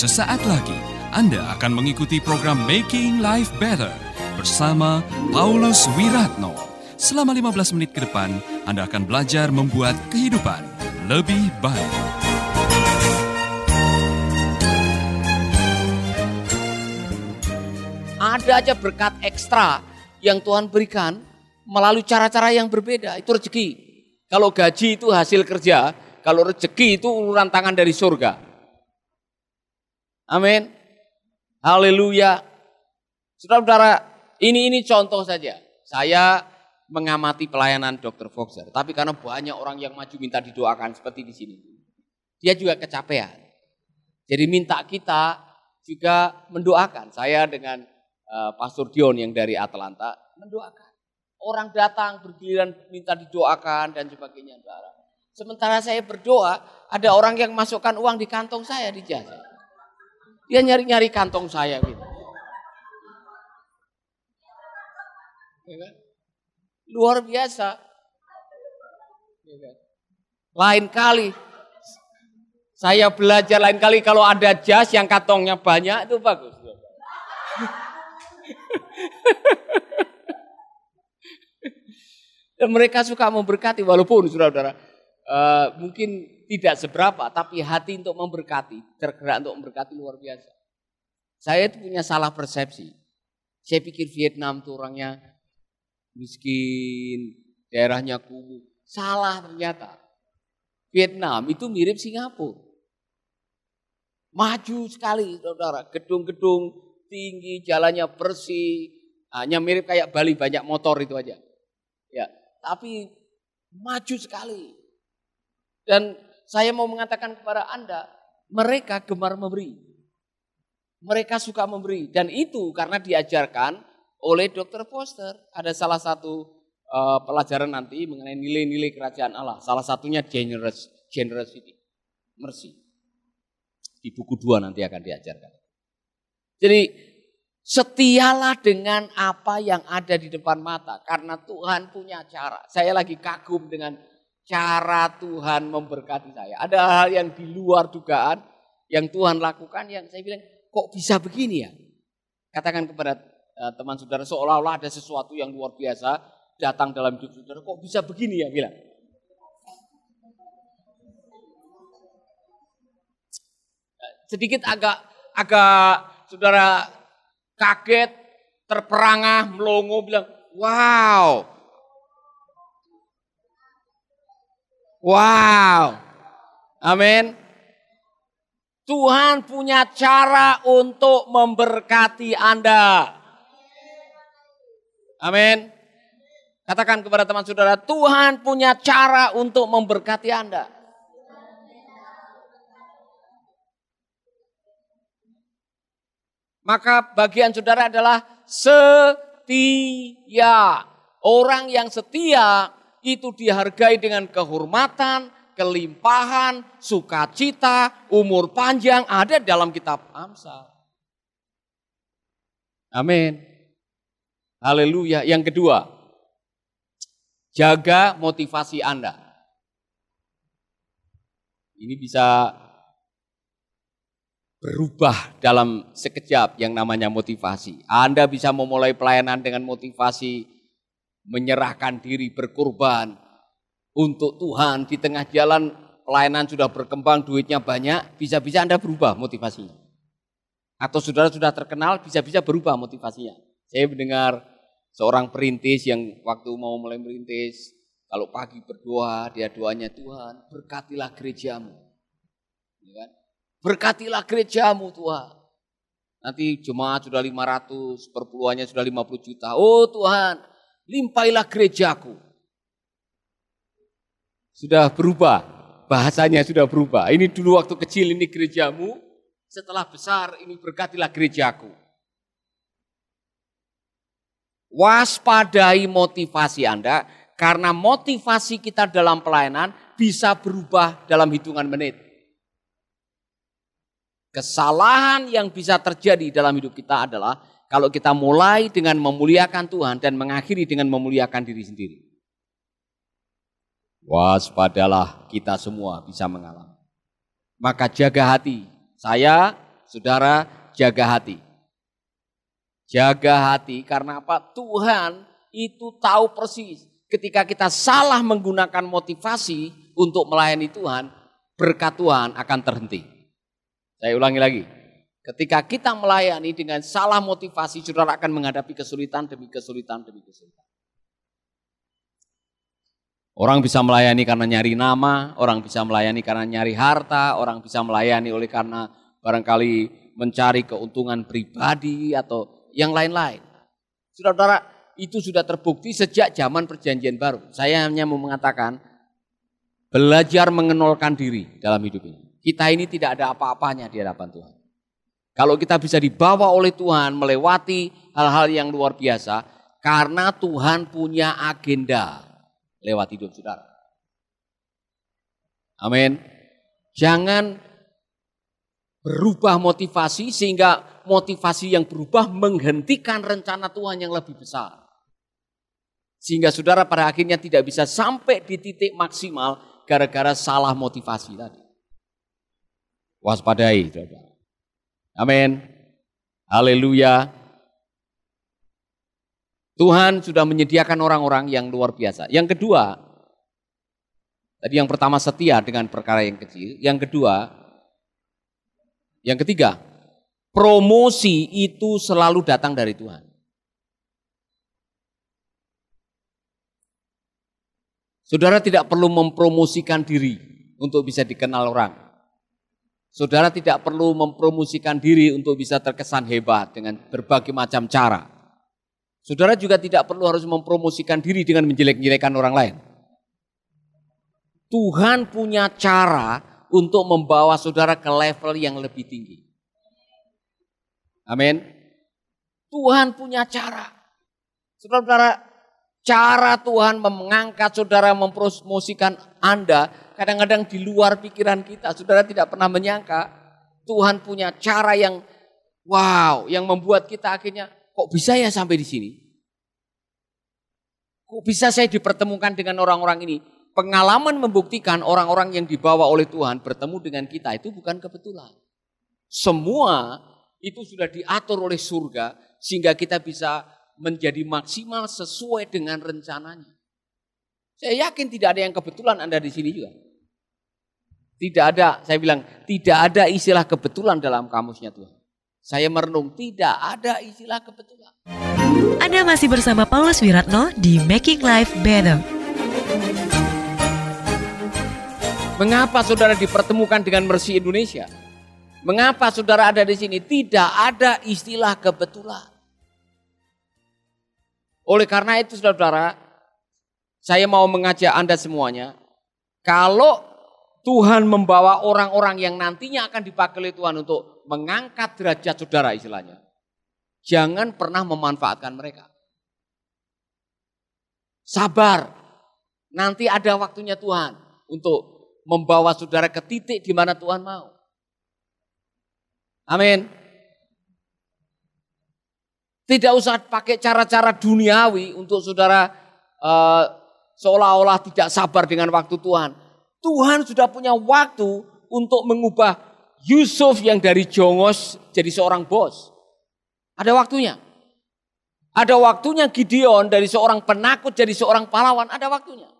Sesaat lagi Anda akan mengikuti program Making Life Better bersama Paulus Wiratno. Selama 15 menit ke depan, Anda akan belajar membuat kehidupan lebih baik. Ada aja berkat ekstra yang Tuhan berikan melalui cara-cara yang berbeda. Itu rezeki. Kalau gaji itu hasil kerja, kalau rezeki itu uluran tangan dari surga. Amin. Haleluya. Saudara-saudara, ini ini contoh saja. Saya mengamati pelayanan Dr. Foxer, tapi karena banyak orang yang maju minta didoakan seperti di sini. Dia juga kecapean. Jadi minta kita juga mendoakan. Saya dengan uh, Pastor Dion yang dari Atlanta mendoakan. Orang datang bergiliran minta didoakan dan sebagainya. Sementara saya berdoa, ada orang yang masukkan uang di kantong saya di jasa. Dia nyari-nyari kantong saya gitu. Ya kan? Luar biasa. Ya kan? Lain kali, saya belajar lain kali kalau ada jas yang kantongnya banyak itu bagus. Dan mereka suka memberkati walaupun saudara-saudara uh, mungkin tidak seberapa tapi hati untuk memberkati, tergerak untuk memberkati luar biasa. Saya itu punya salah persepsi. Saya pikir Vietnam tuh orangnya miskin, daerahnya kumuh. Salah ternyata. Vietnam itu mirip Singapura. Maju sekali saudara, gedung-gedung tinggi, jalannya bersih, hanya mirip kayak Bali banyak motor itu aja. Ya, tapi maju sekali. Dan saya mau mengatakan kepada Anda, mereka gemar memberi. Mereka suka memberi dan itu karena diajarkan oleh Dr. Foster. Ada salah satu uh, pelajaran nanti mengenai nilai-nilai kerajaan Allah. Salah satunya generous, generosity, mercy. Di buku dua nanti akan diajarkan. Jadi Setialah dengan apa yang ada di depan mata karena Tuhan punya cara. Saya lagi kagum dengan cara Tuhan memberkati saya. Ada hal yang di luar dugaan yang Tuhan lakukan yang saya bilang kok bisa begini ya? Katakan kepada uh, teman saudara seolah-olah ada sesuatu yang luar biasa datang dalam hidup saudara kok bisa begini ya bilang. Sedikit agak agak saudara kaget, terperangah, melongo, bilang, wow. Wow. Amin. Tuhan punya cara untuk memberkati Anda. Amin. Katakan kepada teman saudara, Tuhan punya cara untuk memberkati Anda. Maka bagian saudara adalah setia. Orang yang setia itu dihargai dengan kehormatan, kelimpahan, sukacita, umur panjang ada dalam kitab Amsal. Amin. Haleluya. Yang kedua, jaga motivasi Anda. Ini bisa berubah dalam sekejap yang namanya motivasi. Anda bisa memulai pelayanan dengan motivasi menyerahkan diri berkorban untuk Tuhan di tengah jalan pelayanan sudah berkembang, duitnya banyak, bisa-bisa Anda berubah motivasinya. Atau saudara sudah terkenal, bisa-bisa berubah motivasinya. Saya mendengar seorang perintis yang waktu mau mulai merintis, kalau pagi berdoa, dia doanya Tuhan, berkatilah gerejamu. Ya kan? Berkatilah gerejamu Tuhan. Nanti jemaat sudah 500, perpuluhannya sudah 50 juta. Oh Tuhan, limpailah gerejaku. Sudah berubah, bahasanya sudah berubah. Ini dulu waktu kecil ini gerejamu, setelah besar ini berkatilah gerejaku. Waspadai motivasi Anda, karena motivasi kita dalam pelayanan bisa berubah dalam hitungan menit. Kesalahan yang bisa terjadi dalam hidup kita adalah kalau kita mulai dengan memuliakan Tuhan dan mengakhiri dengan memuliakan diri sendiri. Waspadalah kita semua bisa mengalami. Maka jaga hati. Saya saudara jaga hati. Jaga hati karena apa? Tuhan itu tahu persis ketika kita salah menggunakan motivasi untuk melayani Tuhan, berkat Tuhan akan terhenti. Saya ulangi lagi. Ketika kita melayani dengan salah motivasi, saudara akan menghadapi kesulitan demi kesulitan demi kesulitan. Orang bisa melayani karena nyari nama, orang bisa melayani karena nyari harta, orang bisa melayani oleh karena barangkali mencari keuntungan pribadi atau yang lain-lain. Saudara-saudara, itu sudah terbukti sejak zaman perjanjian baru. Saya hanya mau mengatakan, belajar mengenolkan diri dalam hidup ini. Kita ini tidak ada apa-apanya di hadapan Tuhan. Kalau kita bisa dibawa oleh Tuhan melewati hal-hal yang luar biasa, karena Tuhan punya agenda lewat hidup saudara. Amin. Jangan berubah motivasi sehingga motivasi yang berubah menghentikan rencana Tuhan yang lebih besar. Sehingga saudara pada akhirnya tidak bisa sampai di titik maksimal gara-gara salah motivasi tadi. Waspadai, saudara. Amin. Haleluya. Tuhan sudah menyediakan orang-orang yang luar biasa. Yang kedua, tadi yang pertama setia dengan perkara yang kecil. Yang kedua, yang ketiga, promosi itu selalu datang dari Tuhan. Saudara tidak perlu mempromosikan diri untuk bisa dikenal orang. Saudara tidak perlu mempromosikan diri untuk bisa terkesan hebat dengan berbagai macam cara. Saudara juga tidak perlu harus mempromosikan diri dengan menjelek-jelekan orang lain. Tuhan punya cara untuk membawa saudara ke level yang lebih tinggi. Amin. Tuhan punya cara. Saudara-saudara, cara Tuhan mengangkat saudara mempromosikan Anda kadang-kadang di luar pikiran kita. Saudara tidak pernah menyangka Tuhan punya cara yang wow, yang membuat kita akhirnya Kok bisa ya sampai di sini? Kok bisa saya dipertemukan dengan orang-orang ini? Pengalaman membuktikan orang-orang yang dibawa oleh Tuhan bertemu dengan kita itu bukan kebetulan. Semua itu sudah diatur oleh surga sehingga kita bisa menjadi maksimal sesuai dengan rencananya. Saya yakin tidak ada yang kebetulan Anda di sini juga. Tidak ada, saya bilang, tidak ada istilah kebetulan dalam kamusnya Tuhan. Saya merenung, tidak ada istilah kebetulan. Anda masih bersama Paulus Wiratno di Making Life Better. Mengapa saudara dipertemukan dengan Mercy Indonesia? Mengapa saudara ada di sini? Tidak ada istilah kebetulan. Oleh karena itu saudara, saya mau mengajak Anda semuanya, kalau Tuhan membawa orang-orang yang nantinya akan dipakai Tuhan untuk mengangkat derajat saudara istilahnya. Jangan pernah memanfaatkan mereka. Sabar. Nanti ada waktunya Tuhan untuk membawa saudara ke titik di mana Tuhan mau. Amin. Tidak usah pakai cara-cara duniawi untuk saudara uh, seolah-olah tidak sabar dengan waktu Tuhan. Tuhan sudah punya waktu untuk mengubah Yusuf yang dari jongos jadi seorang bos. Ada waktunya. Ada waktunya Gideon dari seorang penakut jadi seorang pahlawan. Ada waktunya.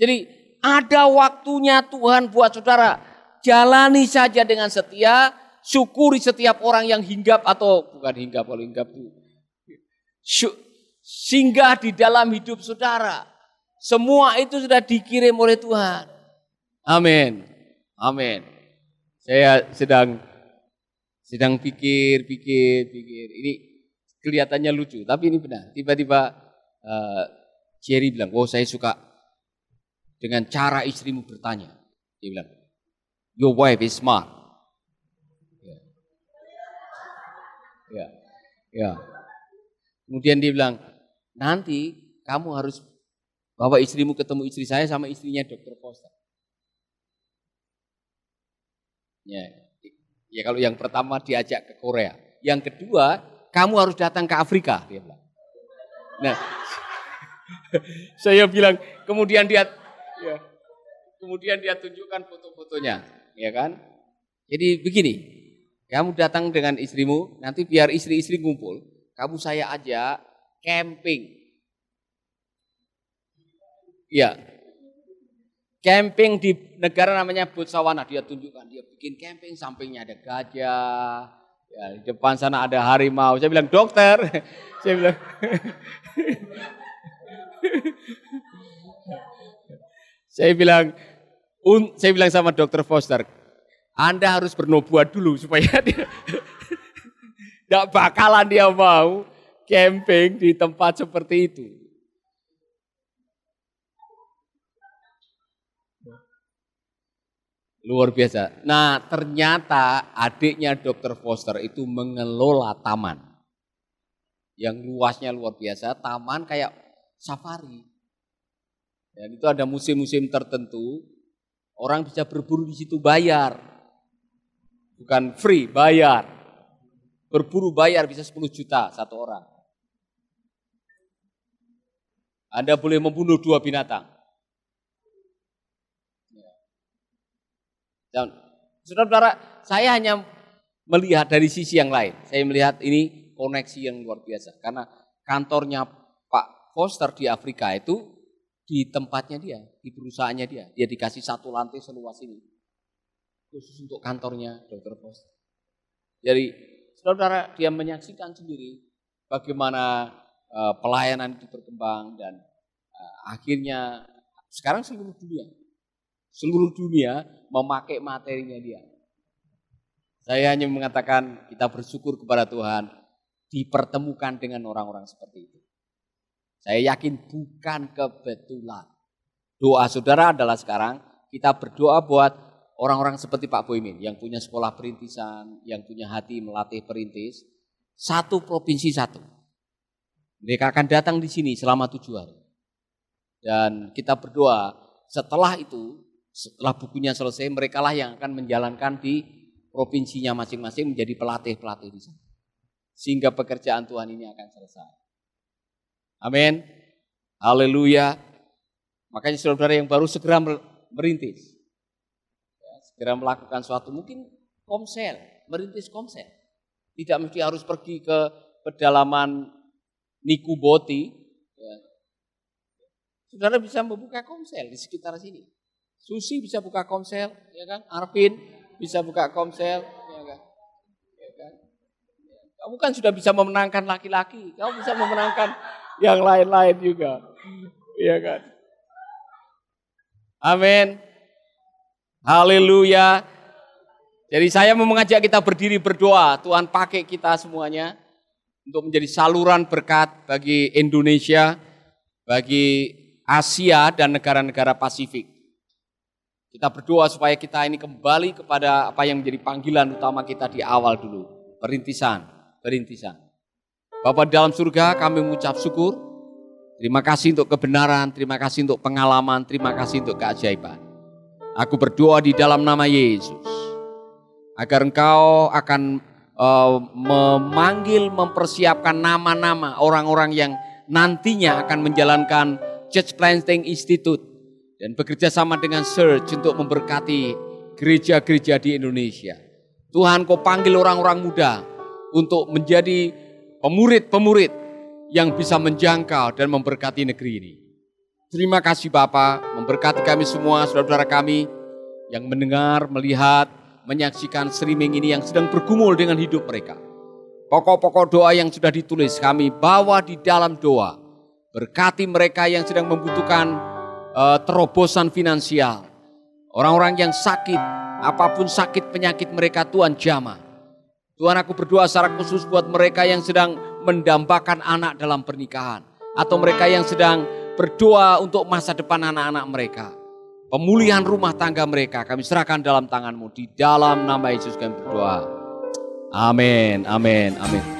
Jadi ada waktunya Tuhan buat saudara. Jalani saja dengan setia. Syukuri setiap orang yang hinggap atau bukan hinggap kalau hinggap itu. Singgah di dalam hidup saudara. Semua itu sudah dikirim oleh Tuhan. Amin. Amin. Saya sedang sedang pikir, pikir, pikir. Ini kelihatannya lucu, tapi ini benar. Tiba-tiba uh, Jerry bilang, oh saya suka dengan cara istrimu bertanya. Dia bilang, your wife is smart. Ya. Ya. ya. Kemudian dia bilang, nanti kamu harus bawa istrimu ketemu istri saya sama istrinya dokter Costa. Ya, ya kalau yang pertama diajak ke Korea, yang kedua kamu harus datang ke Afrika, dia bilang. Nah, saya bilang, kemudian dia, ya, kemudian dia tunjukkan foto-fotonya, ya kan? Jadi begini, kamu datang dengan istrimu, nanti biar istri-istri ngumpul, kamu saya ajak camping. Iya. Camping di negara namanya Botswana, dia tunjukkan, dia bikin camping, sampingnya ada gajah, ya, di depan sana ada harimau. Saya bilang, dokter, saya bilang, saya bilang, un, saya bilang sama dokter Foster, Anda harus bernubuat dulu supaya dia tidak bakalan dia mau camping di tempat seperti itu. Luar biasa. Nah ternyata adiknya dokter Foster itu mengelola taman. Yang luasnya luar biasa, taman kayak safari. Dan itu ada musim-musim tertentu, orang bisa berburu di situ bayar. Bukan free, bayar. Berburu bayar bisa 10 juta satu orang. Anda boleh membunuh dua binatang. Dan saudara-saudara, saya hanya melihat dari sisi yang lain. Saya melihat ini koneksi yang luar biasa. Karena kantornya Pak Foster di Afrika itu di tempatnya dia, di perusahaannya dia. Dia dikasih satu lantai seluas ini. Khusus untuk kantornya Dr. Foster. Jadi saudara-saudara dia menyaksikan sendiri bagaimana uh, pelayanan itu berkembang dan uh, akhirnya sekarang seluruh dunia seluruh dunia memakai materinya dia. Saya hanya mengatakan kita bersyukur kepada Tuhan dipertemukan dengan orang-orang seperti itu. Saya yakin bukan kebetulan. Doa saudara adalah sekarang kita berdoa buat orang-orang seperti Pak Boymin yang punya sekolah perintisan, yang punya hati melatih perintis. Satu provinsi satu. Mereka akan datang di sini selama tujuh hari. Dan kita berdoa setelah itu setelah bukunya selesai, mereka lah yang akan menjalankan di provinsinya masing-masing menjadi pelatih-pelatih di sana. Sehingga pekerjaan Tuhan ini akan selesai. Amin. Haleluya. Makanya saudara yang baru segera merintis. Ya, segera melakukan suatu mungkin komsel, merintis komsel. Tidak mesti harus pergi ke pedalaman Nikuboti. Ya. Saudara bisa membuka komsel di sekitar sini. Susi bisa buka komsel, ya kan? Arvin bisa buka komsel, ya kan? Ya kan? Kamu kan sudah bisa memenangkan laki-laki, kamu bisa memenangkan yang lain-lain juga. Ya kan? Amin. Haleluya. Jadi saya mau mengajak kita berdiri berdoa, Tuhan pakai kita semuanya untuk menjadi saluran berkat bagi Indonesia, bagi Asia dan negara-negara Pasifik. Kita berdoa supaya kita ini kembali kepada apa yang menjadi panggilan utama kita di awal dulu. Perintisan, perintisan. Bapak dalam surga kami mengucap syukur. Terima kasih untuk kebenaran, terima kasih untuk pengalaman, terima kasih untuk keajaiban. Aku berdoa di dalam nama Yesus. Agar engkau akan uh, memanggil, mempersiapkan nama-nama orang-orang yang nantinya akan menjalankan Church Planting Institute dan bekerja sama dengan Search untuk memberkati gereja-gereja di Indonesia. Tuhan kau panggil orang-orang muda untuk menjadi pemurid-pemurid yang bisa menjangkau dan memberkati negeri ini. Terima kasih Bapak, memberkati kami semua, saudara-saudara kami yang mendengar, melihat, menyaksikan streaming ini yang sedang bergumul dengan hidup mereka. Pokok-pokok doa yang sudah ditulis kami bawa di dalam doa. Berkati mereka yang sedang membutuhkan uh, terobosan finansial. Orang-orang yang sakit, apa pun sakit penyakit mereka Tuhan jamah. Tuhan aku berdoa secara khusus buat mereka yang sedang mendambakan anak dalam pernikahan. Atau mereka yang sedang berdoa untuk masa depan anak-anak mereka. Pemulihan rumah tangga mereka kami serahkan dalam tanganmu. Di dalam nama Yesus kami berdoa. Amin, amin, amin.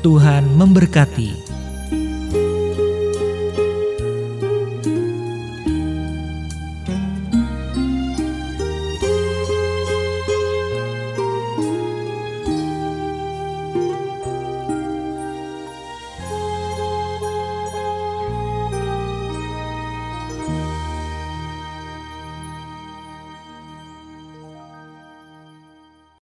Tuhan memberkati.